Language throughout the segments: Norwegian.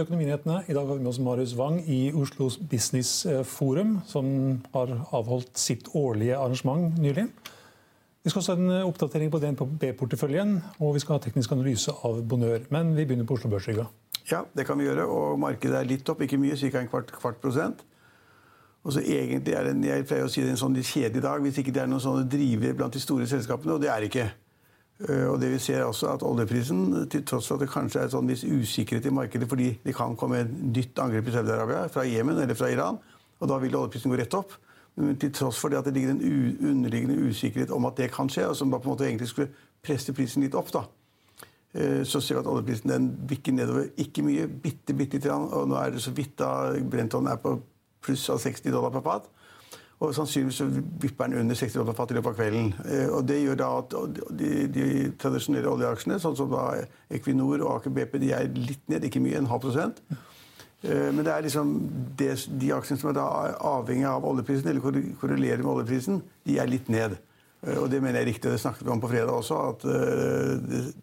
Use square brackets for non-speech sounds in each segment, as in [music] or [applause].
til Økonominyhetene. I dag har vi med oss Marius Wang i Oslo Business Forum, som har avholdt sitt årlige arrangement nylig. Vi skal også ha en oppdatering på DNB-porteføljen, og vi skal ha teknisk analyse av Bonør. Men vi begynner på Oslo Børs. Riga. Ja, det kan vi gjøre. Og markedet er litt opp, ikke mye, ca. en kvart, kvart prosent. Og så egentlig er det, Jeg pleier å si det er en sånn kjedelig dag hvis ikke det er noen sånne drivere blant de store selskapene, og det er det ikke. Og det vi ser også at Oljeprisen, til tross for at det kanskje er sånn viss usikkerhet i markedet fordi det kan komme et nytt angrep i Saudi-Arabia fra Jemen eller fra Iran, og da vil oljeprisen gå rett opp. Men til tross for det at det ligger en underliggende usikkerhet om at det kan skje, og som da på en måte egentlig skulle presse prisen litt opp, da, så ser vi at oljeprisen den bikker nedover. Ikke mye, bitte, bitte litt. Og nå er det så vidt da Brenton er på pluss av 60 dollar per fat. Og sannsynligvis så vipper den under 60 dollar per i løpet av kvelden. Og det gjør da at de, de tradisjonelle oljeaksjene, sånn som da Equinor og Aker BP, de er litt ned, ikke mye, en halv prosent. Men det er liksom det, de aksjene som er da avhengig av oljeprisen, eller korrelerer med oljeprisen, de er litt ned. Og det mener jeg er riktig. Det snakket vi om på fredag også, at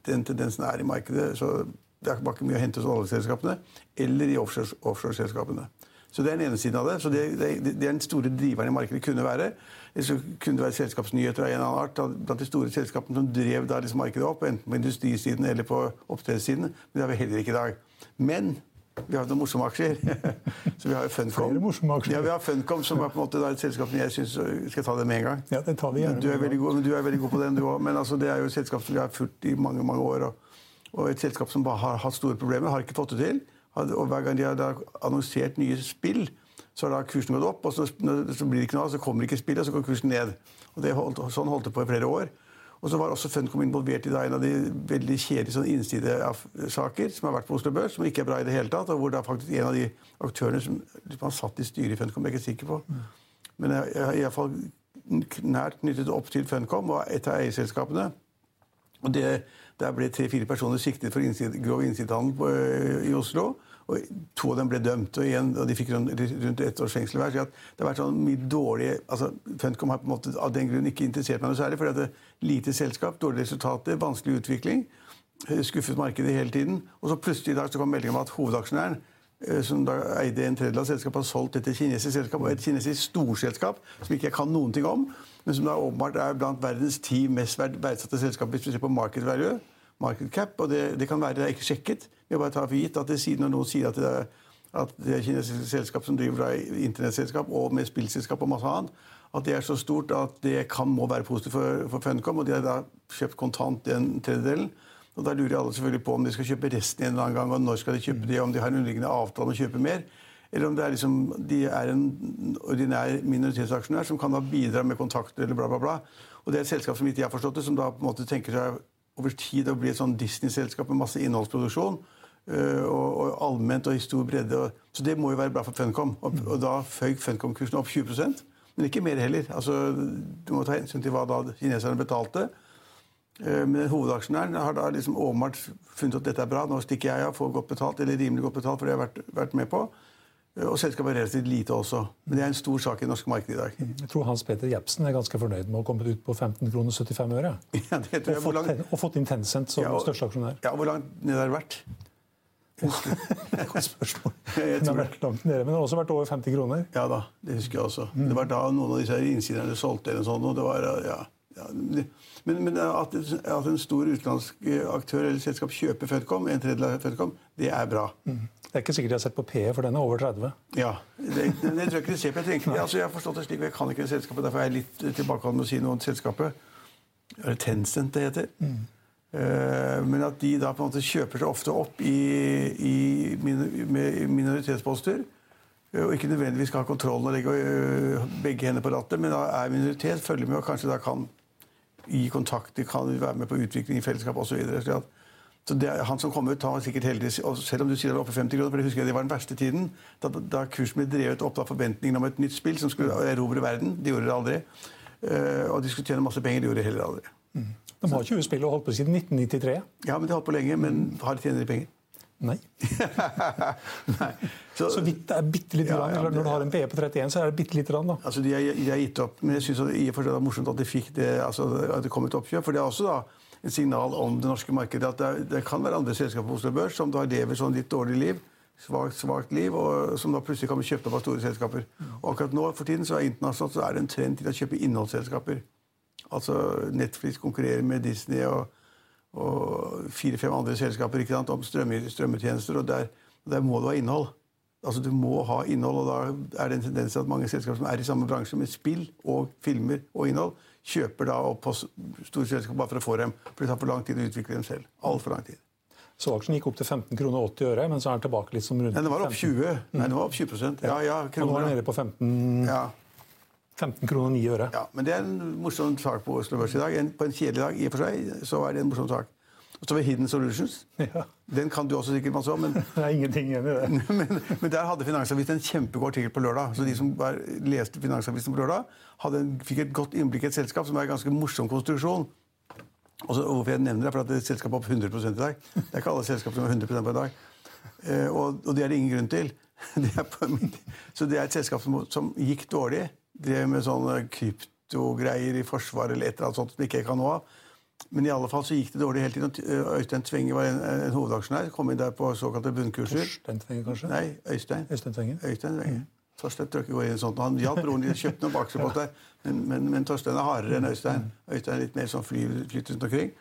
den tendensen er i markedet. Så det er ikke mye å hente hos oljeselskapene eller i offshoreselskapene. Så Det er den ene siden av det. Så det, det, det er den store driveren i markedet kunne være. Eller kunne det være selskapsnyheter av en eller annen art blant de store selskapene som drev da liksom markedet opp, enten på industrisiden eller på oppdrettssiden. Men det har vi heller ikke i dag. Men vi har noen morsomme aksjer. [laughs] så vi har jo Funcom. Ja, vi har Funcom, som er på en måte et selskap som jeg syns Skal ta det med en gang? Ja, det tar vi gjerne. Du er veldig god, du er veldig god på den, du òg. Men altså, det er jo et selskap som vi har fulgt i mange mange år. Og, og et selskap som bare har hatt store problemer, har ikke fått det til. Og hver gang de har annonsert nye spill, så har da kursen gått opp. og Så, så blir det ikke noe av, så kommer ikke spillet, og så går kursen ned. Og det holdt, Sånn holdt det på i flere år. Og så var også Funcom involvert i en av de veldig kjedelige sånn innsidesaker som har vært på Oslo Børs, som ikke er bra i det hele tatt. og hvor det er faktisk en av de aktørene som Han satt i styret i Funcom, jeg er ikke sikker på. Men jeg er iallfall nært knyttet opp til Funcom og et av eierselskapene. Og det, Der ble tre-fire personer siktet for innsid, grov innsidehandel i Oslo. Og To av dem ble dømt, og, igjen, og de fikk rundt, ett års fengsel hver. Så det har vært sånn mye dårlige, altså Funcom har på en måte av den grunn ikke interessert meg noe særlig. fordi det er lite selskap, dårlige resultater, vanskelig utvikling. Skuffet markedet hele tiden. Og så plutselig i dag så kom meldingen om at hovedaksjonæren, som da eide en tredjedel av selskapet, har solgt dette kinesiske selskapet. et kinesisk storselskap som ikke jeg kan noen ting om, men som da åpenbart er blant verdens ti mest verdsatte selskaper hvis vi ser på market value market cap, og det, det kan være det er ikke sjekket. Har bare tar for gitt at det, når noen sier at det er, at det kinesiske selskap som driver internettselskap og med spillselskap og masse annet, at det er så stort at det kan må være positivt for, for Funcom. Og de har da kjøpt kontant den tredjedelen. Og Da lurer alle selvfølgelig på om de skal kjøpe resten en eller annen gang, og når skal de kjøpe det, om de har en underliggende avtale om å kjøpe mer. Eller om det er liksom, de er en ordinær minoritetsaksjonær som kan da bidra med kontakter eller bla, bla, bla. Og det er et selskap som ikke jeg har forstått det, som da på en måte tenker seg over tid å bli et sånn Disney-selskap med masse innholdsproduksjon. Og, og, allment og i stor bredde. Så det må jo være bra for Funcom. Og, og da føyk Funcom-kursen opp 20% men ikke mer heller. Altså, du må ta hensyn til hva da kineserne betalte. Men hovedaksjonæren har da liksom åpenbart funnet at dette er bra. Nå stikker jeg av, får godt betalt, eller rimelig godt betalt for det jeg har vært, vært med på. Og selskapet er relativt lite også. Men det er en stor sak i det norske markedet i dag. Jeg tror Hans Peter Jepsen er ganske fornøyd med å komme ut på 15 kroner 75 øre. [laughs] Ja, det tror jeg. Og, fått, og fått inn Tencent som ja, og, største aksjonær. Ja, Hvor langt ned har det vært? [laughs] Godt spørsmål. [laughs] Jeg Den tror har vært langt nede, men det har også vært over 50 kroner. Ja da, det husker jeg også. Det var da noen av disse her innsiderne solgte eller sånn, og det var, ja, ja. Men, men at, at en stor utenlandsk aktør eller selskap kjøper Fedcom, en tredjedel av Fedcom, det er bra. Det er ikke sikkert de har sett på PE, for den er over 30. Ja, det, det, det tror jeg ikke de ser på. Jeg, tenker, [laughs] altså, jeg har forstått det slik, og jeg kan ikke det selskapet, derfor er jeg litt tilbakeholden med å si noe om selskapet. Det Tencent det heter? Eh, men at de da på en måte kjøper seg ofte opp i, i minoritetsposter. eh, Og ikke nødvendigvis skal ha kontrollen og legge øh, begge hender på rattet, men da er minoritet, følger med og kanskje da kan gi kontakt, de kan være med på utvikling i fellesskap osv. Så, så han som kom ut, han var sikkert heldig. Og selv om du sier det var oppe 50 kroner, for det husker jeg det var den verste tiden, da, da kursen ble drevet opp av forventningene om et nytt spill som skulle erobre verden. De gjorde det aldri. Eh, og de skulle tjene masse penger. De gjorde det heller aldri. De har 20 spill og holdt på siden 1993. Ja, men de har holdt på lenge, men har de tjener de penger? Nei. [laughs] Nei. Så, Så vidt det er bitte lite Ja, grann. ja, eller Når du har en PE på 31, så er det bitte lite grann. da. Altså, de har, de har gitt opp, men jeg syns det er morsomt at de fikk det, altså, at det kom et oppkjøp. For det er også da et signal om det norske markedet at det, er, det kan være andre selskaper på Oslo Børs som da lever sånn litt dårlig liv, svakt, svakt liv, og som da plutselig kan bli kjøpt opp av store selskaper. Og akkurat nå for tiden så er internasjonalt så er det en trend til å kjøpe innholdsselskaper. Altså Netflix konkurrerer med Disney og, og fire-fem andre selskaper sant, om strømmetjenester, og der, der må du ha innhold. Altså Du må ha innhold, og da er det en tendens til at mange selskaper som er i samme bransje med spill og filmer og innhold, kjøper da opp på store selskaper bare for å få dem. For det tar for lang tid å utvikle dem selv. Altfor lang tid. Så aksjen gikk opp til 15 kroner og 80 øre, men så er den tilbake litt som rundt Nei, den var opp 20 Nei, den var opp 20 Ja, Ja, ja, Og nå er den nede på 15, Ja, 15 kroner og 9 øre. ja, men det er en morsom sak på Oslo Børs i dag. En, på en kjedelig dag i og for seg, så er det en morsom sak. Og så var Hidden Solutions. [laughs] Ja. Den kan du også sikkert masse om, men [laughs] Det er ingenting igjen i det. [laughs] men, men der hadde Finansavisen en kjempegod artikkel på lørdag. Så de som var, leste Finansavisen på lørdag, en, fikk et godt innblikk i et selskap som er en ganske morsom konstruksjon. Og så, hvorfor jeg nevner det, er for at det er et selskap opp 100% i dag. Det er ikke alle selskap som er 100 på en dag. Eh, og, og det er det ingen grunn til. Det på, så det er et selskap som, som gikk dårlig. Drev med sånne kryptogreier i Forsvaret eller et eller annet sånt som ikke jeg kan noe av. Men i alle fall så gikk det dårlig hele tiden. Øystein Tvenge var en, en hovedaksjonær. Kom inn der på såkalte bunnkurser. Torstein Tvenger, kanskje? Nei, Øystein. Øystein Tvenger. Øystein Tvenge. Torstein tror jeg ikke går inn i sånt. Han hjalp broren din, kjøpte noen aksjer på men, men, men Torstein er hardere enn Øystein. Øystein er litt mer sånn fly, flyter rundt omkring.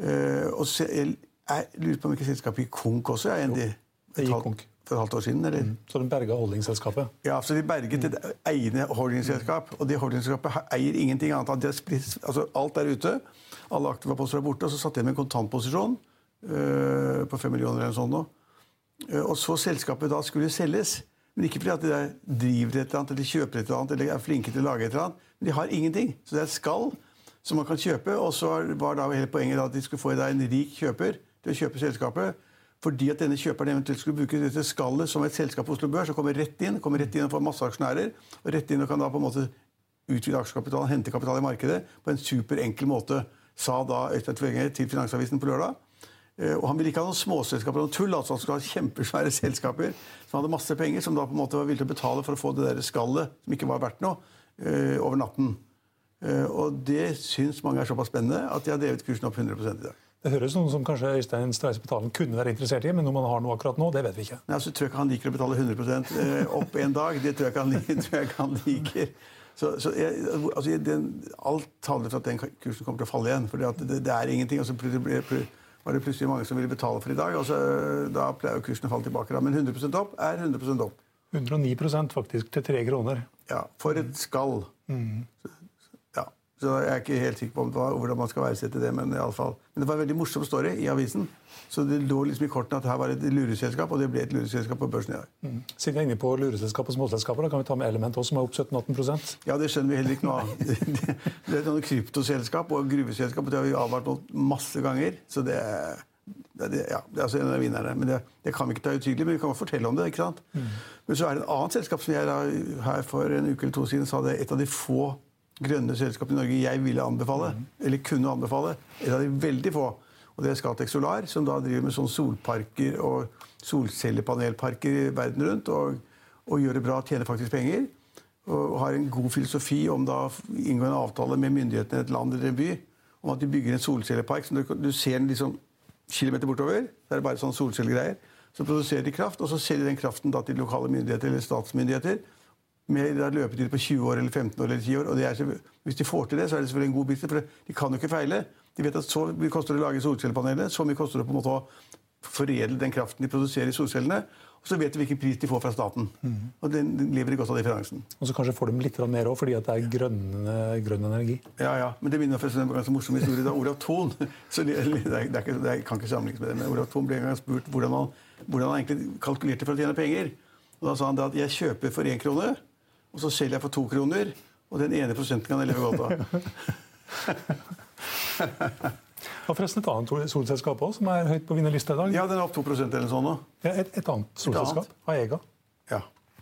Uh, og så, jeg, jeg lurer på om ikke selskapet gikk konk også? Er en de, det gikk konk. For et halvt år siden? eller? Så de berga holdingselskapet. Ja, så De berget et egne holdingselskap, og det holdingselskapet eier ingenting annet. De splitt- altså Alt er ute. Alle aktive poster er borte. og Så satt de med en kontantposisjon øh, på fem millioner eller noe sånt. nå. Eh, Og så selskapet da skulle selges. Men ikke fordi at de der driver et eller annet, eller kjøper et eller annet, eller er flinke til å lage et eller annet. Men de har ingenting. Så det er et skall som man kan kjøpe. Og så var da hele poenget da at de skulle få en rik kjøper til å kjøpe selskapet. Fordi at denne kjøperen eventuelt skulle bruke dette skallet som et selskap på Oslo Børs og kommer rett inn kommer rett inn og får masse aksjonærer. og rett inn og kan da på en måte utvide aksjekapitalen, hente kapital i markedet på en superenkel måte, sa da Øystein Tvenge til Finansavisen på lørdag. Eh, Og han ville ikke ha noen småselskaper og tull. altså Han skulle ha kjempesvære selskaper som hadde masse penger, som da på en måte var villige til å betale for å få det der skallet som ikke var verdt noe, eh, over natten. Eh, Og det syns mange er såpass spennende at de har drevet kursen opp 100 i dag. Det høres noe som kanskje Øystein Streise Betalen kunne være interessert i, men om han har noe akkurat nå, det vet vi ikke. Nei, altså, tror jeg ikke han liker å betale 100 eh, opp en dag. Det tror jeg ikke han, [laughs] tror jeg ikke han liker. Så, så jeg, altså, den, alt taler for at den kursen kommer til å falle igjen. For det, det er ingenting. Og så var det plutselig mange som ville betale for i dag. og så, Da pleier jo kursen å falle tilbake. Da. Men 100% opp er 100% opp. 109% faktisk, til tre kroner. Ja, For et skall. Ja, så jeg er ikke helt sikker på om det var, hvordan man skal verdsette det. Men, i alle fall. men det var en veldig morsom story i avisen. Så det lå liksom i kortene at her var et lureselskap, og det ble et lureselskap på børsen i dag. Siden vi er inne på lureselskap og småselskaper, da kan vi ta med Element også, som er opp 17-18% Ja, det skjønner vi heller ikke noe av. [laughs] Det, det er noen kryptoselskap og gruveselskap, og det har vi advart mot masse ganger. Så det, er- det, ja, det er altså en av vinnerne. Men det, det kan vi ikke ta utydelig, men vi kan fortelle om det. ikke sant? Men så er det et annet selskap som jeg da, her for en uke eller to siden sa det er et av de få grønne selskapene i Norge jeg ville anbefale, eller kunne anbefale. Et av de veldig få. Og det er Scatec Solar, som da driver med sånne solparker og solcellepanelparker verden rundt. Og, og gjør det bra, tjener faktisk penger. Og har en god filosofi om da inngå en avtale med myndighetene i et land eller en by om at de bygger en solcellepark. Så du, du ser den liksom kilometer bortover. det er det bare sånn solcellegreier. Så produserer de kraft, og så selger den kraften da til lokale myndigheter eller statsmyndigheter med da løpetid på 20 år eller 15 år eller 10 år. og det er, Hvis de får til det, så er det selvfølgelig en god business, for de kan jo ikke feile. De vet at så mye koster det å lage solcellepaneler, så mye koster det på en måte å foredle den kraften de produserer i solcellene, og så vet de hvilken pris de får fra staten. Og den, lever de godt av differensen. Og så kanskje får de litt mer òg, fordi det er grønn, grønn energi. Ja, ja. Men det minner meg om en ganske morsom historie. Da Olav Thon [laughs] så det, er, det, er ikke, det kan ikke sammenlignes med det, men Olav Thon ble en gang spurt hvordan han, hvordan han egentlig kalkulerte for å tjene penger. Og Da sa han da at jeg kjøper for én krone, og så selger jeg for to kroner. Og den ene prosenten kan jeg leve godt av. Og forresten et annet solselskap også, som er høyt på vinnerlista i dag. Ja, den er opp 2 eller sånn nå. Ja, et, et annet solselskap, Aega. Ja.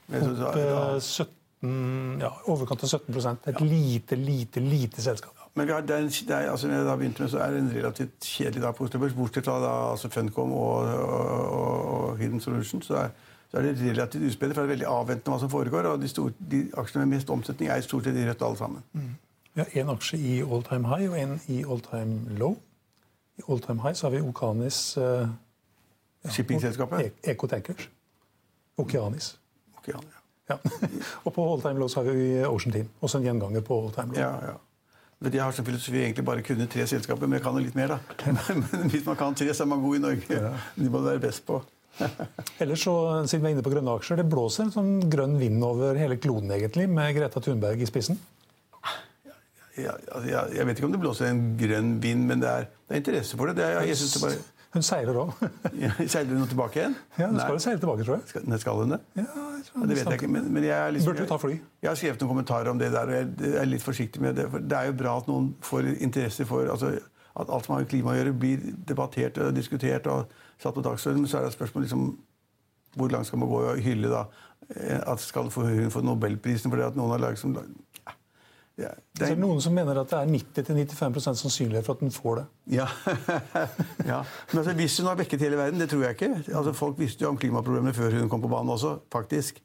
Opp ja, eh, 17, ja, overkant av 17 Et lite, lite, lite selskap. Men vi har, det er, en- det er, altså, når jeg da begynte med, så er det en relativt kjedelig dag på Oslo Børs, bortsett fra da, altså Funcom og, og, og, og Hidden Solutions. Så er, så er det relativt uspennende, for det er veldig avventende hva som foregår. Og de, store, de aksjene med mest omsetning er stort sett i rødt alle sammen. Vi har én aksje i all time high og en i all time low. I all time high så har vi Okanis eh, Shippingselskapet. E- Ecotankers. Okeanis. Ok, ja, Ja. [laughs] og på all time low så har vi Ocean Team. Også en gjenganger på all time low. ja, ja. Men Jeg har som filosofi egentlig bare kunne tre selskaper, men jeg kan jo litt mer. da. [laughs] Men hvis man kan tre, så er man god i Norge. [laughs] De må du være best på. [laughs] Ellers så, siden vi er inne på grønne aksjer, det blåser en sånn grønn vind over hele kloden, egentlig, med Greta Thunberg i spissen. Altså, jeg, jeg vet ikke om det blåser en grønn vind, men det er, det er interesse for det. det er, jeg det bare... Hun seiler òg. [laughs] Seiler hun tilbake igjen? Ja, hun skal seile tilbake, tror jeg. Skal, skal hun det? Ja, jeg tror Ja, det vet jeg ikke, men, men jeg, liksom, Burde du ta fly? Jeg har skrevet noen kommentarer om det der, og jeg er litt forsiktig med det. For det er jo bra at noen får interesse for altså, at alt som har med klima å gjøre, blir debattert og diskutert og satt på dagsordenen. Men så er det et spørsmål liksom, hvor langt skal man gå i å hylle da, eh, at skal få- hun få Nobelprisen fordi at noen har laget som ja, Så er det noen som mener at det er 90-95% sannsynlighet for at den får det. ja. [laughs] ja. Men altså, hvis hun har vekket hele verden, det tror jeg ikke. Altså, folk visste jo om klimaproblemene før hun kom på banen også, faktisk.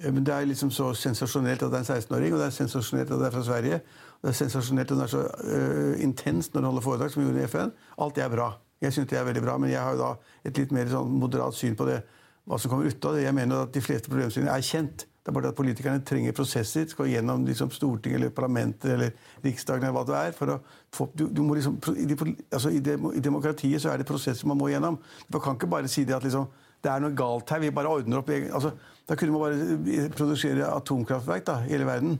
Eh, Men det er liksom så sensasjonelt at det er en 16-åring, og det er sensasjonelt at det er fra Sverige. Og det er sensasjonelt at hun er så uh, intens når hun holder foredrag, som hun gjorde i FN. Alt det er bra. Jeg synes det er veldig bra, men jeg har jo da et litt mer sånn moderat syn på det, hva som kommer ut av det. Jeg mener at de fleste problemstillinger er kjent. Det er bare at politikerne trenger prosesser, skal gjennom liksom Stortinget eller parlamentet eller Riksdagen eller hva det er. for å få, du, du må liksom, i, de, altså i, de, I demokratiet så er det prosesser man må gjennom. Man kan ikke bare si det at liksom, det er noe galt her, vi bare ordner opp. Altså, da kunne man bare produsere atomkraftverk da, i hele verden.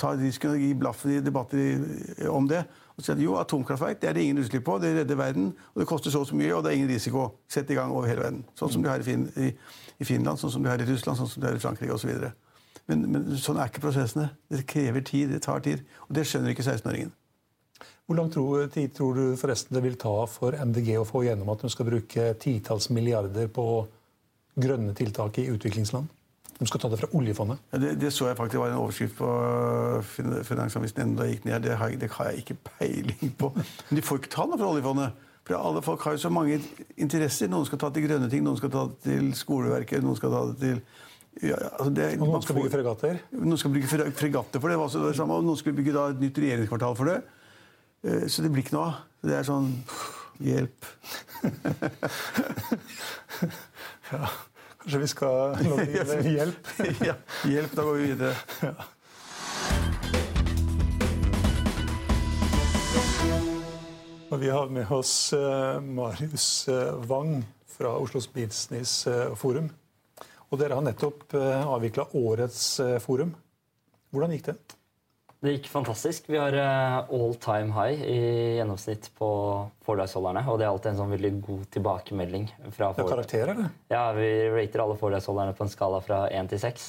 Ta risken og gi blaffen i debatter om det. Og si at jo, atomkraftverk det er det ingen utslipp på, det redder verden, og det koster så og så mye, og det er ingen risiko. Sett i gang over hele verden. Sånn som de har i, fin, i, i Finland, sånn som de har i Russland, sånn som de har i Frankrike osv. Men, men sånn er ikke prosessene. Det krever tid, det tar tid. Og det skjønner ikke 16-åringen. Hvor lang tid tror du forresten det vil ta for MDG å få gjennom at de skal bruke titalls milliarder på grønne tiltak i utviklingsland? De skal ta det fra oljefondet. Ja, det, det så jeg faktisk var en overskrift på fin- Finansavisen enda jeg gikk ned. Det har, det har jeg ikke peiling på. Men de får ikke ta noe fra oljefondet. For alle folk har jo så mange interesser. Noen skal ta til grønne ting, noen skal ta det til skoleverket, noen skal ta det til ja, altså det, Og noen skal får- bygge fregatter. Noen skal bygge fregatter for det, var også det samme, og noen skal bygge da et nytt regjeringskvartal for det. Eh, Så det blir ikke noe av. Det er sånn Hjelp. [laughs] Ja. Kanskje vi skal [laughs] dem hjelp? [laughs] ja, hjelp, da går vi videre. Og vi har med oss eh, Marius eh, Wang fra Oslos Business eh, Forum. Og dere har nettopp avvikla årets forum. Hvordan gikk det? Det gikk fantastisk. Vi har eh, all time high i gjennomsnitt på foredragsholderne. Og det er alltid en sånn veldig god tilbakemelding. fra Det er karakterer, det. Ja, Vi rater alle foredragsholderne på en skala fra 1 til 6.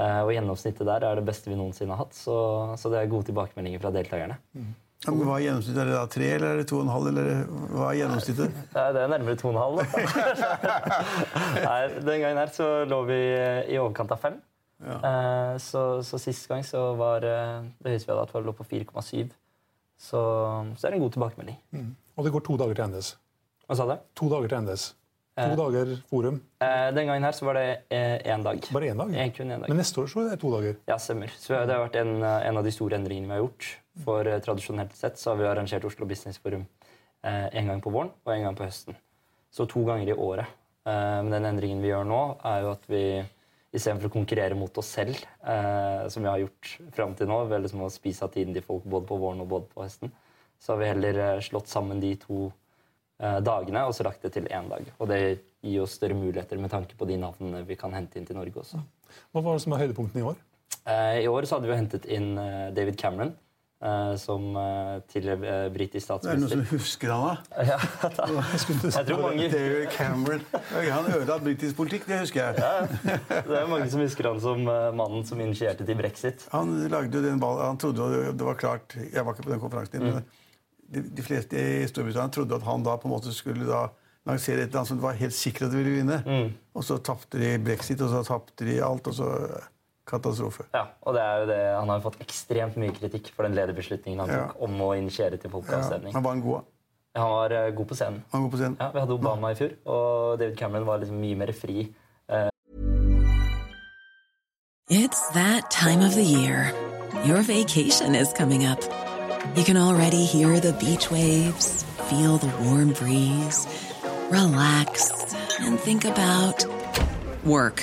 Eh, og gjennomsnittet der er det beste vi noensinne har hatt. Så, så det er gode tilbakemeldinger fra deltakerne. Ja, men hva er gjennomsnittet? Er det da tre, eller er det to og en halv? Eller hva er gjennomsnittet? [laughs] Det er, nærmere to nærmere 2,5. halv. [laughs] Nei, Den gangen her så lå vi i overkant av 5. Eh, så, så sist gang så var eh, det høyeste vi hadde hatt, var lå på 4,7. Så, så er det en god tilbakemelding. Og det går to dager til NDS. Hva sa du? To dager til NDS. To dager forum. Eh, den gangen her så var det én dag. Bare én dag? En, kun én dag. Men neste år så er det to dager. Ja, stemmer. Så det har vært en, eh, en av de store endringene vi har gjort. For eh, tradisjonelt sett så har vi arrangert Oslo Business Forum eh, en gang på våren og en gang på høsten. Så to ganger i året Eh, men den endringen vi gjør nå, er jo at vi istedenfor å konkurrere mot oss selv, eh, som vi har gjort fram til nå, ved liksom å spise av tiden til folk både på våren og både på høsten, så har vi heller eh, slått sammen de to eh, dagene og så lagt det til én dag. Og det gir oss større muligheter med tanke på de navnene vi kan hente inn til Norge også. Hva var det som var høydepunktene i år? Eh, I år så hadde vi hentet inn eh, David Cameron. Eh, Som eh, tidligere britisk statsminister. Det er noen som husker han, da. [laughs] Ja, jeg tror mange, David Cameron. Han ødela britisk politikk, det husker jeg. ja, det er mange som husker han som eh, mannen som initierte til brexit. Han lagde jo den han trodde jo det var klart Jeg var ikke på den konferansen, Mm. men de, de fleste i Storbritannia trodde at han da på en måte skulle da lansere et land som det var helt sikkert at de ville vinne. Mm. Og så tapte de brexit, og så tapte de alt, og så katastrofe. Ja, og det er jo det, Han har jo fått ekstremt mye kritikk for den lederbeslutningen han Ja. tok om å initiere til Ja, han var en god, Han var eh, god på scenen. han var god på scenen. Ja, Vi hadde Obama i fjor, og David Cameron var liksom mye mer fri. It's that time of the year. Your vacation is coming up. You can already hear the beach waves, feel the warm breeze, relax, and think about work.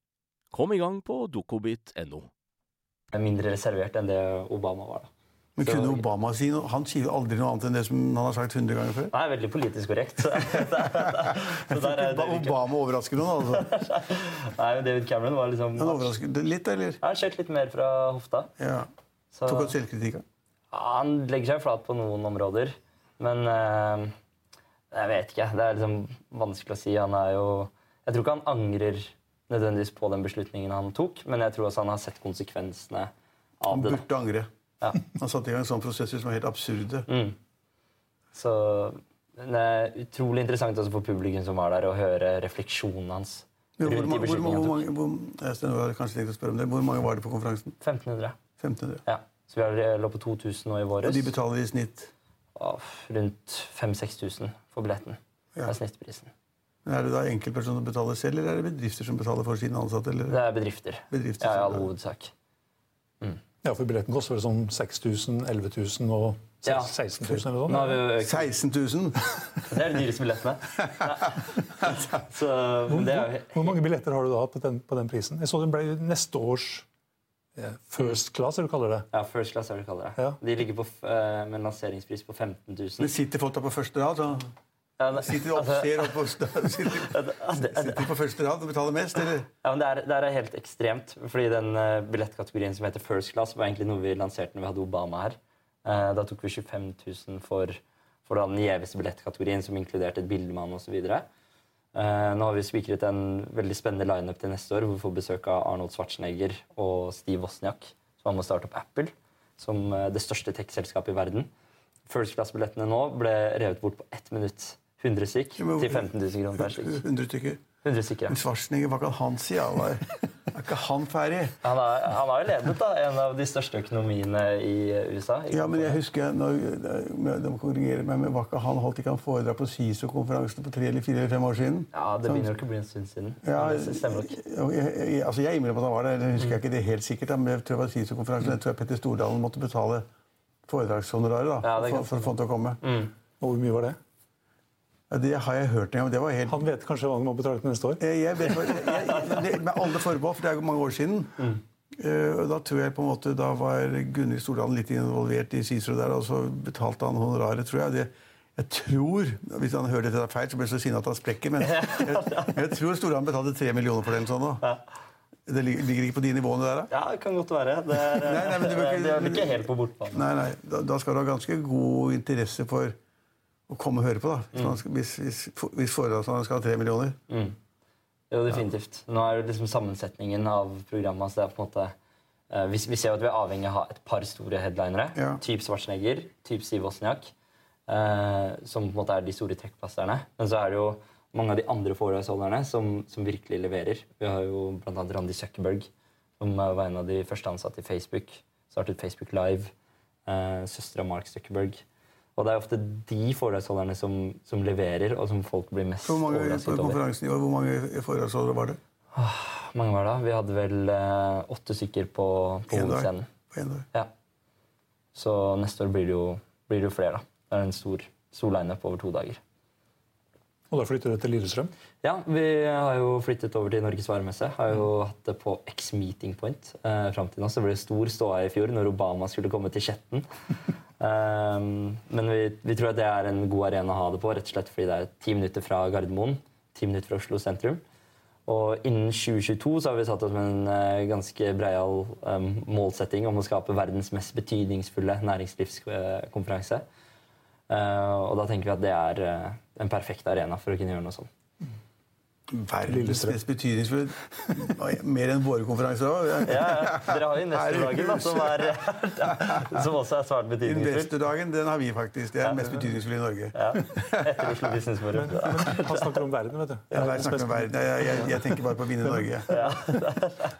Kom i gang på dokobit.no. Jeg er Mindre reservert enn det Obama var. da. Men Så- kunne Obama si noe? Han sier aldri noe annet enn det som han har sagt 100 ganger før. Nei, er veldig politisk korrekt. [laughs] Så der er David Obama overrasker noen, altså. [laughs] Nei, men David Cameron var liksom Han overrasker litt, eller? Han skjøt litt mer fra hofta. Ja. Så, Tok han selvkritikk? Ja, han legger seg flat på noen områder, men eh, jeg vet ikke. Det er liksom vanskelig å si. Han er jo Jeg tror ikke han angrer nødvendigvis på den beslutningen han tok, men jeg tror også han har sett konsekvensene av det. Han burde angre. Ja. Han satte i gang sånne prosesser som var helt absurde. Mm. Så det er utrolig interessant også for publikum som var der, å høre refleksjonen hans Men hvor, mange- hvor, mange- hvor. Hvor var det på konferansen? 1500. 1500. Ja. Så vi har- lå på 2000 nå i Og de betaler i snitt rundt 5000-6000 for billetten. Ja. Er snittprisen. Men Er det da enkeltpersoner som betaler selv, eller er det bedrifter som betaler for sine ansatte? Eller? Det er bedrifter. Bedrifter ja, i all hovedsak. Ja, for Billetten koster vel sånn 6000, 11 000 og 16 000 eller noe sånt. 16 000! [laughs] Det er de dyreste billettene. [laughs] Så men det er Hvor mange billetter har du da på den, på den prisen? Jeg så den ble neste års eh, first class, eller du kaller det. ja, First class, er det du kaller det. Ja. De ligger på, eh, med en lanseringspris på 15 000. Men sitter folk da på første rad? Sitter opp, ser opp på, [laughs] sitter, sitter på første rad og betaler mest, eller? Ja, men det er, det er helt ekstremt. Fordi den uh, billettkategorien som heter First Class, var egentlig noe vi lanserte når vi hadde Obama her. Eh, da tok vi 25 000 for, for den gjeveste billettkategorien, som inkluderte et bildemann osv. Uh, nå har vi spikret en veldig spennende lineup til neste år, hvor vi får besøk av Arnold Schwarzenegger og Steve Wozniak, som var med å starte opp Apple, som eh, det største tech-selskapet i verden. First Class-billettene nå ble revet bort på ett minutt. 100 stykk Ja, til 15 000 kroner per stykk. 100 stykker. 100 stykker, ja. Men. Schwarzenegger, hva kan han si? Han Er [laughs] er ikke han ferdig? Han, er, han har jo ledet da, en av de største økonomiene i USA. i Ja, men jeg husker når, De korrigerer meg, men var ikke han holdt ikke han foredrag på SISO-konferansen for tre eller fire eller fem år siden? Ja, Det begynner ikke å bli en stund siden. Ja, det stemmer nok. jeg, jeg, altså jeg innrømmer at han var der. Jeg husker ikke det helt sikkert, men jeg tror det var SISO-konferansen. Jeg tror Petter Stordalen måtte betale foredragshonoraret da, Ja, for, for å få han til å komme. Og hvor mye var det? Ja, det har jeg hørt en gang. Det var helt Han vet kanskje hva han må betale til neste år? Eh, Jeg vet, jeg, jeg, det- med alle forbehold, for det er jo mange år siden. Mm. og da tror jeg på en måte, da var Gunhild Stordalen litt involvert i CICERO der, og så betalte han honoraret, tror jeg. Det, jeg tror, Hvis han hører dette feil, så blir jeg så sinna at han sprekker. Men [laughs] jeg, jeg tror Stordalen betalte tre millioner for den. sånn nå. Det ligger, ligger ikke på de nivåene der, da? Ja, det kan godt være. Det er, Nei, nei, men du det er ikke helt på bortbane. Nei, nei, da, da skal du ha ganske god interesse for å komme og høre på. da. Hvis, mm. skal, hvis, hvis, hvis foredragsholderen skal ha tre millioner. Jo, definitivt. Nå er jo liksom sammensetningen av programmet så det er på en måte uh, vi, vi ser jo at vi er avhengig av å ha et par store headlinere. Ja. Typ Schwarzenegger, typ Siv Wozniak. Uh, som på en måte er de store trekkplasterne. Men så er det jo mange av de andre foredragsholderne som, som virkelig leverer. Vi har jo bl.a. Randi Zuckerberg, som eh, var en av de første ansatte i Facebook. Startet Facebook Live. Uh, Søstera Mark Zuckerberg. Og det er ofte de foredragsholderne som, som leverer, og som folk blir mest Hvor mange på overrasket over. konferansen i år, hvor mange foredragsholdere var det? Åh, mange var det? Vi hadde vel eh, åtte stykker på, på hovedscenen. På en dag. Ja. Så neste år blir det jo, blir det jo flere. da. Det er en stor, stor lineup over to dager. Og da flytter du til Lillestrøm? Ja, vi har jo flyttet over til Norges varemesse. Har jo hatt det på X Meeting Point eh, fram til nå. Så det ble stor ståa i fjor når Obama skulle komme til Skjetten. um, [laughs] men vi, vi tror at det er en god arena å ha det på, rett og slett fordi det er ti minutter fra Gardermoen, ti minutter fra Oslo sentrum. Og innen 2022 så har vi satt oss med en uh, ganske breial um, målsetting om å skape verdens mest betydningsfulle næringslivskonferanse. Eh, og da tenker vi at det er eh, en perfekt arena for å kunne gjøre noe sånt. Verdens mest betydningsfulle Mer enn våre konferanser òg. Ja, ja. Dere har jo Investordagen, da, som, er, [laughs] som også er svært betydningsfull. Investordagen den har vi faktisk. Det er den mest betydningsfulle i Norge. Ja, etter Oslo Business Forum. Ja. Han snakker om verden, vet du. Ja, jeg, snakker om verden. Jeg, jeg, jeg tenker bare på å vinne Norge.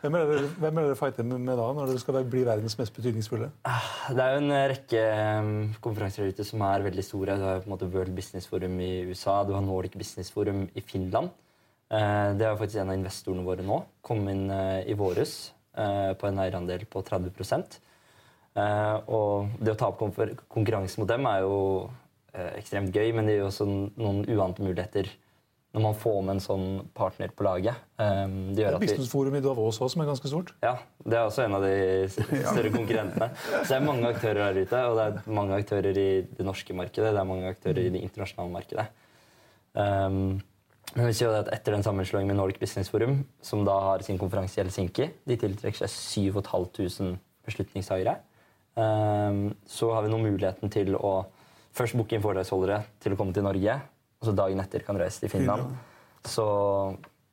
Hvem er det hvem er dere fighter med, da, når dere skal bli verdens mest betydningsfulle? Det er jo en rekke um, konferanser ute som er veldig store. Du har på en måte World Business Forum i USA, du har Nordic Business Forum i Finland. Eh, det er faktisk en av investorene våre nå. Kom inn eh, i våres eh, på en eierandel på 30 Eh, Og det å ta opp konkurranse mot dem er jo ekstremt gøy, men det gir også noen uante muligheter når man får med en sånn partner på laget. Det gjør at vi, Businessforum i Davos også, som er ganske stort. ja, det er også en av de større konkurrentene. Så det er mange aktører her ute, og det er mange aktører i det norske markedet. Det er mange aktører i det internasjonale markedet. Um, ser jo at Etter den sammenslåingen med Nordic Business Forum, som da har sin konferanse i Helsinki, de tiltrekker seg 7500 beslutningstagere, um, så har vi nå muligheten til å først booke inn foredragsholdere til å komme til Norge, og så dagen etter kan reise til Finland. Så,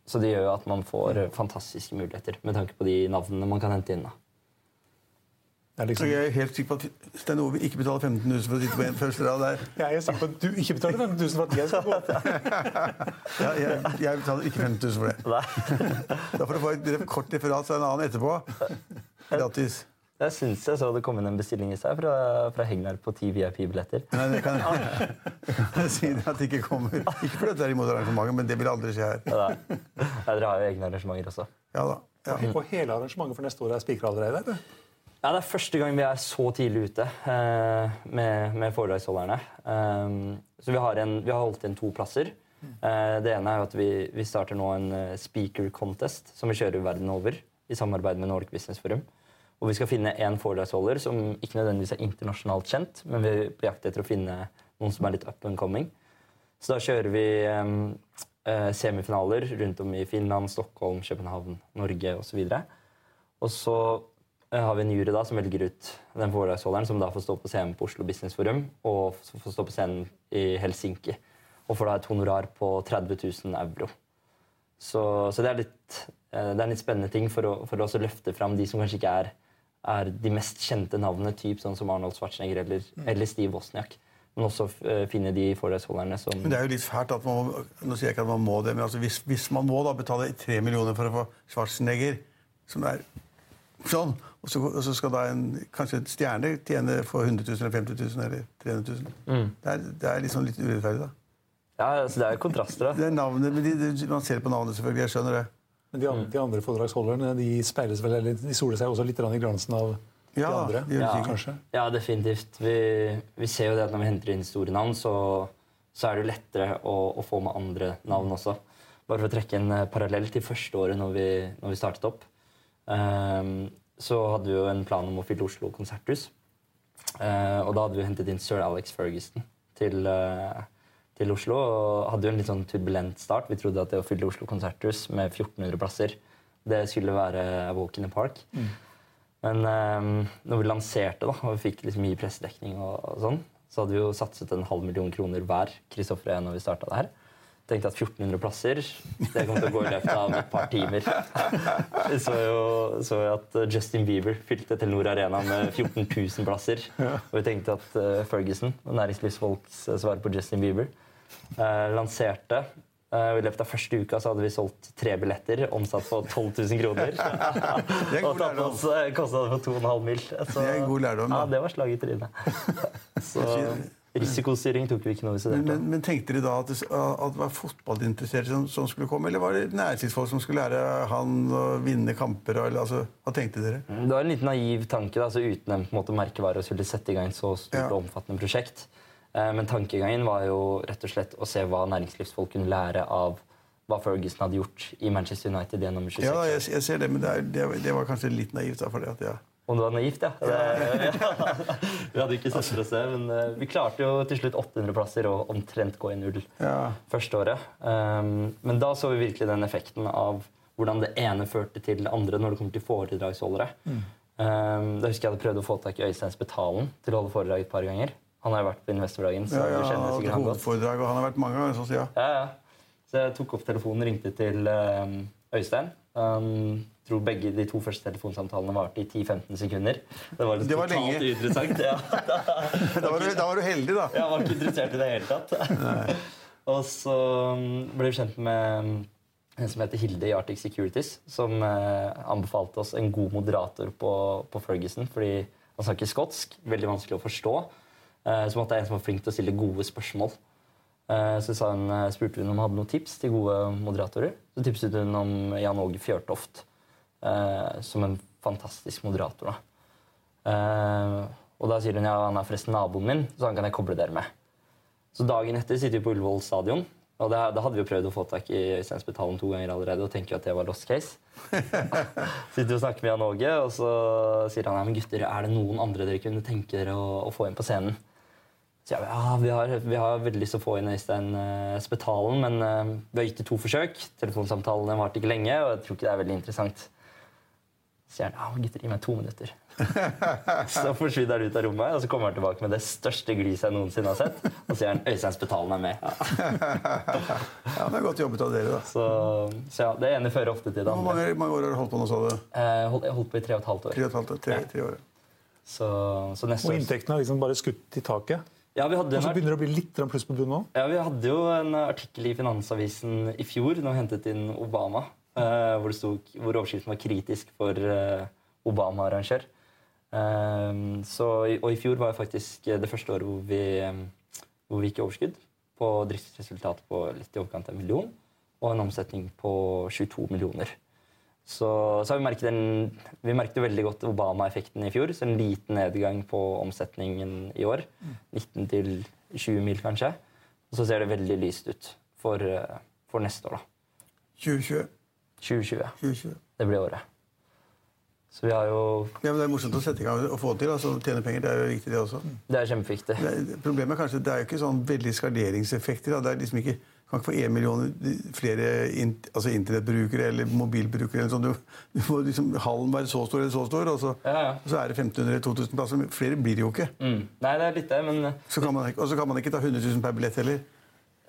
så det gjør jo at man får fantastiske muligheter med tanke på de navnene man kan hente inn. da. Er Så liksom, jeg er helt sikker på at Stein Ove ikke betaler 15 000 for å sitte på en første rad der. jeg er sikker på at du ikke betaler 15 000 for at jeg skal gå. [laughs] Ja, jeg, jeg betaler ikke 15 000 for det. Da får du få et kort referat fra en annen etterpå. Gratis. Jeg syns jeg så det kom inn en bestilling i seg fra, fra Hegnar på ti VIP-billetter. Nei, det kan jeg [laughs] si at det ikke kommer. Ikke fordi det er imot arrangementet, men det vil aldri skje her. Ja, da. Ja, dere har jo egne arrangementer også. Ja da. Ja. Og hele arrangementet for neste år er spikra allerede? eller? Ja, Det er første gang vi er så tidlig ute eh, med, med foredragsholderne. Um, så vi har, en, vi har holdt inn to plasser. Uh, det ene er at vi, vi starter nå en eh, speaker contest som vi kjører verden over i samarbeid med Nordic Business Forum. Og vi skal finne én foredragsholder som ikke nødvendigvis er internasjonalt kjent, men vi er på jakt etter å finne noen som er litt up and coming. Så da kjører vi um, uh, semifinaler rundt om i Finland, Stockholm, København, Norge osv. Og så har vi en jury da som velger ut den foredragsholderen som da får stå på scenen på Oslo Business Forum og får stå på scenen i Helsinki. Og får da et honorar på 30 000 euro. Så, så det, er litt, eh, det er en litt spennende ting for å, for å løfte fram de som kanskje ikke er, er de mest kjente navnene, typ sånn som Arnold Schwarzenegger eller, eller Steve Wozniak. Men også eh, finne de foredragsholderne som Men det er jo litt fælt at man må, Nå sier jeg ikke at man må det, men altså hvis, hvis man må da betale tre millioner for å få Schwarzenegger som er sånn. Og så, og så skal da en, kanskje en stjerne tjene for 100 000 eller 50 000 eller 300 000. Det, er, det er liksom litt urettferdig, da. Ja, altså, det er jo kontraster, da. Det er navnet, men de, de, Man ser på navnet, selvfølgelig. Jeg skjønner det. Men de, andre, de andre foredragsholderne de speiles vel, eller de soler seg også litt i glansen av de Ja, andre? de det Ja. Kanskje? Ja, definitivt. Vi, vi ser jo det at når vi henter inn store navn, så, så er det jo lettere å, å få med andre navn også. Bare for å trekke en eh, parallell til første året når vi, når vi startet opp. ehm, så hadde vi jo en plan om å fylle Oslo konserthus. Eh, og da hadde vi hentet inn sir Alex Ferguson til, eh, til Oslo. Og hadde jo en litt sånn turbulent start. Vi trodde at det å fylle Oslo konserthus med 1400 plasser, det skulle være a walk in the park. Men eh, når vi lanserte da, og vi fikk liksom mye pressedekning, og, og sånn, så hadde vi jo satset en halv million kroner hver Kristoffer og jeg, når vi starta det her. Tenkte at 1400 plasser det kom til å gå i løpet av et par timer. [laughs] Så jo, så jo at Justin Bieber fylte Telenor Arena med 14 000 plasser. Og vi tenkte at eh, Ferguson, næringslivsfolks eh, svar på Justin Bieber, eh, lanserte I løpet av første uka så hadde vi solgt tre billetter, omsatt på 12 000 kroner. [laughs] Det er Og tatt oss kostnader på for 2,5 mil. Så, Det er en god lærdom, da. Ja, det var slag i trynet. [laughs] Risikostyring tok vi ikke noe Men, men, men tenkte dere da at det, at det var fotballinteresserte som, som skulle komme, eller var det næringslivsfolk som skulle lære han å vinne kamper? Eller, altså, hva tenkte dere? Det var en litt naiv tanke, da, så uten en på en merkevare å skulle sette i gang så stort Ja. og omfattende prosjekt. Eh, Men tankegangen var jo rett og slett å se hva næringslivsfolk kunne lære av hva Ferguson hadde gjort i Manchester United gjennom 26 Ja, jeg, jeg ser det, men det, er, det, det var kanskje litt naivt. da, det at, ja. Om det var naivt, ja. Det, ja. [laughs] Vi hadde ikke for oss det, men eh, vi klarte jo til slutt 800 plasser og omtrent gå i null Ja. første året. Um, men da så vi virkelig den effekten av hvordan det ene førte til det andre når det kommer til foredragsholdere. Mm. Um, da husker jeg hadde prøvd å få tak i Øystein Spetalen til å holde foredrag et par ganger. Han har jo vært på Investordagen, så Ja, ja, du kjenner sikkert han godt. hovedforedrag, og han har vært mange ganger sånn, ja. Ja, ja. Så jeg tok opp telefonen og ringte til um, Øystein. Um, tror begge de to første telefonsamtalene varte i 10-15 sekunder. Det var, Det var lenge. [laughs] Ja. Da var, du, da var du heldig, da. Jeg var ikke interessert i det hele tatt. og så um, ble vi kjent med um, en som heter Hilde i Arctic Securities, som eh, anbefalte oss en god moderator på, på Ferguson, fordi han snakker skotsk, veldig vanskelig å forstå. Eh, så måtte jeg en som var flink til å stille gode spørsmål. Eh, så sa hun, eh, spurte hun om hun hadde noen tips til gode moderatorer. Så tipset hun om Jan Åge Fjørtoft eh, som en fantastisk moderator. Da. Eh, og da sier hun ja, han er forresten naboen min, så han kan jeg koble dere med. Så dagen etter sitter vi på Ullevål stadion. Og det, da hadde vi jo prøvd å få tak i Øystein to ganger allerede. og tenker at det var lost case. [laughs] sitter og snakker med Jan Åge, og så sier han ja, men gutter, er det noen andre dere kunne tenke dere å, å få inn på scenen. Så jeg, ja, vi har, vi har veldig lyst til å få inn Øystein uh, Spetalen, men uh, vi har gitt det to forsøk. Telefonsamtalene varte ikke lenge, og jeg tror ikke det er veldig interessant. Så sier han ja, gutter, gi meg to minutter. [laughs] så forsvinner han ut av rommet, og så kommer han tilbake med det største gliset jeg noensinne har sett. Og så sier han Øystein Spetalen er med. [laughs] Ja, det er Godt jobbet av dere, da. Så, så ja, det ene fører ofte til det Hvor andre. mange, mange år har du holdt på nå, sa du? Jeg hold- Jeg holdt på i tre og et halvt år. Tre og et halvt? Tre, tre år. Så, så neste Og inntektene har liksom bare skutt i taket. Ja, vi hadde Og så begynner det å bli litt pluss på bunnen òg? ja, vi hadde jo en artikkel i Finansavisen i fjor når vi hentet inn Obama, eh, hvor, det stod, hvor overskriften var 'kritisk for eh, Obama-arrangør'. Eh, og i fjor var faktisk det første året hvor vi, eh, hvor vi gikk i overskudd. På driftsresultatet på litt i overkant av en million, og en omsetning på 22 millioner. Så, så har vi merket en, vi merket veldig godt Obama-effekten i fjor. Så en liten nedgang på omsetningen i år. 19 til 20 mil, kanskje. Og så ser det veldig lyst ut for, for neste år, da. 2020. 2020. 2020. Det blir året. Så vi har jo Ja, men Det er morsomt å sette i gang og få til. altså Tjene penger, det er jo viktig, det også. Det er kjempeviktig. Det problemet er kanskje det er jo ikke sånn veldig skaleringseffekter. Da. Det er liksom ikke kan ikke få én million flere in, altså internettbrukere eller mobilbrukere. eller sånn. Du, du må liksom hallen være så stor eller så stor, og så, Ja, ja. og så er det 1500-2000 plasser. Flere blir det jo ikke. Mm. Nei, det er litt det, men Så kan man, og så kan man ikke ta 100 000 per billett heller.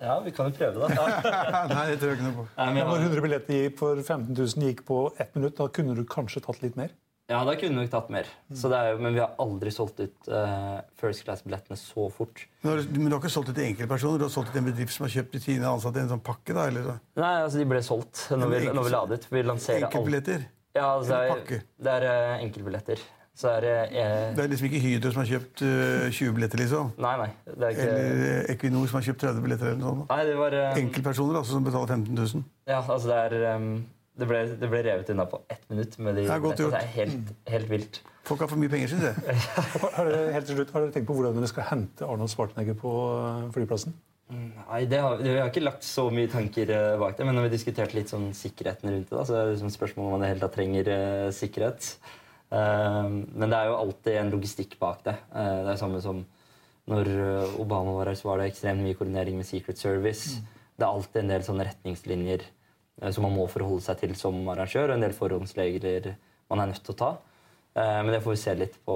ja, vi kan jo prøve, da. [laughs] Nei, det tror jeg ikke noe på. Nei, men når 100 billetter gikk for 15 000 gikk på ett minutt, da kunne du kanskje tatt litt mer? Ja, da kunne vi nok tatt mer. Så det er jo, men vi har aldri solgt ut uh, First Class-billettene så fort. Men, men du har ikke solgt ut til enkeltpersoner? Du har solgt ut til en bedrift som har kjøpt til sine ansatte en sånn pakke? da, eller? Nei, altså De ble solgt når vi, når vi det ut. Vi lanserer. Enkeltbilletter? Ja, altså, Eller det pakke. er, det er uh, enkeltbilletter. Så er det eh, Det er liksom ikke Hydro som har kjøpt uh, 20 billetter, liksom. Nei, nei. Det er ikke Eller eh, Equinor som har kjøpt 30 billetter. eller noe sånt. Nei, det var Um... Enkeltpersoner altså, som betaler 15 000. Ja, altså det er ehm, det, ble, det ble revet unna på ett minutt. Med de, Det er godt gjort. Det er helt, helt vilt. Folk har for mye penger, syns jeg. [laughs] Har dere, helt til slutt, har dere tenkt på hvordan dere skal hente Arnold Schwarzenegger på eh, flyplassen? Nei, det har, Vi har ikke lagt så mye tanker eh, bak det, men når vi diskuterte litt sånn sikkerheten rundt det, da, så er det liksom spørsmål om man i det hele tatt trenger uh, sikkerhet. Uh, men det er jo alltid en logistikk bak det. Uh, det er samme som når Obama var her, så var det ekstremt mye koordinering med Secret Service. Det er alltid en del sånne retningslinjer som man må forholde seg til som arrangør, og en del forhåndsregler man er nødt til å ta. Eh, men det får vi se litt på.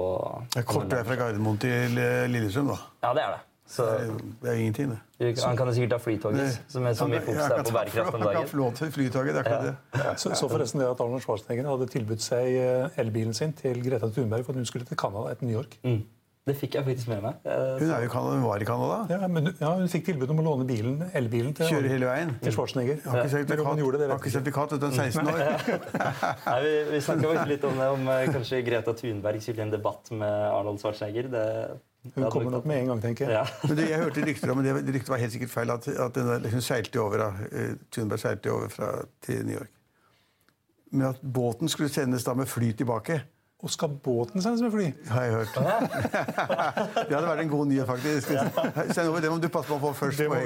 Det er kort vei fra Gardermoen til eh, Lillestrøm, da. Ja, det er det. Så Det er er ingenting, det. du- han kan sikkert ta flytoget, som er så mye fokus der på bærekraft om [laughs] Han kan dagen. få lov til flytoget. det er akkurat det. Så, så forresten det at Arnold Schwarzenegger hadde tilbudt seg eh, elbilen sin til Greta Thunberg for at hun skulle til Canada etter New York. Mm. Det fikk jeg faktisk med meg. Eh, Hun er jo i hun var i Canada. Ja, men ja, Hun fikk tilbud om å låne bilen, elbilen til, Kjøre hele veien. til Schwarzenegger. Har ikke sertifikat, gjorde det, har ikke sertifikat uten 16 år. [laughs] Nei, vi vi snakka litt om det, om eh, kanskje Greta Thunberg skulle i en debatt med Arnold Schwarzenegger. Det, Hun kommer nok med en gang, tenker jeg. Ja. Men det, jeg hørte rykter om, men det, det ryktet var helt sikkert feil, at, at den der, hun seilte over, eh, Thunberg seilte over fra, til New York. Men at båten skulle sendes da med fly tilbake, Og skal båten sendes med fly? har jeg hørt. [laughs] det hadde vært en god nyhet, faktisk. Send over, det må du passe på å få først Det på,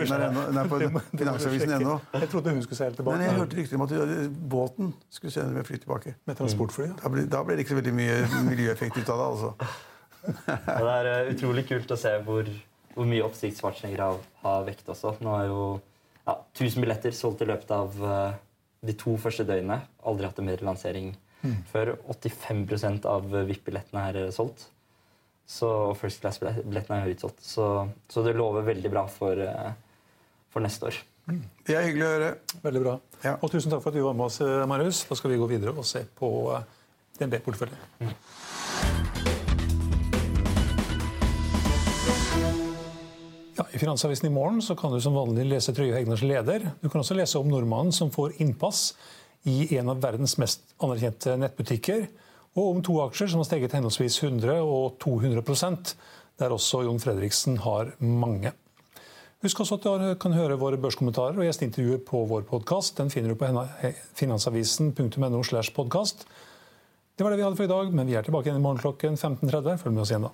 nei, på Det det Finansavisen ennå. Jeg trodde hun skulle seile tilbake Men jeg hørte rykter om at båten skulle sendes med fly tilbake. med transportfly. Ja. Da ble, da ble det ikke så veldig mye miljøeffekt ut av det. altså. [laughs] Det er eh, utrolig kult å se hvor, hvor mye oppsikt Schwarzenegger har, har vekt også. Nå er jo ja, 1000 billetter solgt i løpet av eh, de to første døgnene. Aldri hatt en bedre lansering før. 85% av VIP-billettene er eh, solgt. Så First Class-billettene er utsolgt. Så, så det lover veldig bra for, eh, for neste år. Det er hyggelig å høre. Veldig bra. Ja. Og tusen takk for at du var med oss, eh, Marius. Da skal vi gå videre og se på DNB-porteføljen. Ja, I Finansavisen i morgen så kan du som vanlig lese Trygve Hegnars leder. Du kan også lese om nordmannen som får innpass i en av verdens mest anerkjente nettbutikker. Og om to aksjer som har steget henholdsvis 100 og 200% der også Jon Fredriksen har mange. Husk også at du kan høre våre børskommentarer og gjesteintervjuer på vår podkast. Den finner du på finansavisen.no. slash podcast. Det var det vi hadde for i dag, men vi er tilbake igjen i morgen klokken 15.30. Følg med oss igjen da.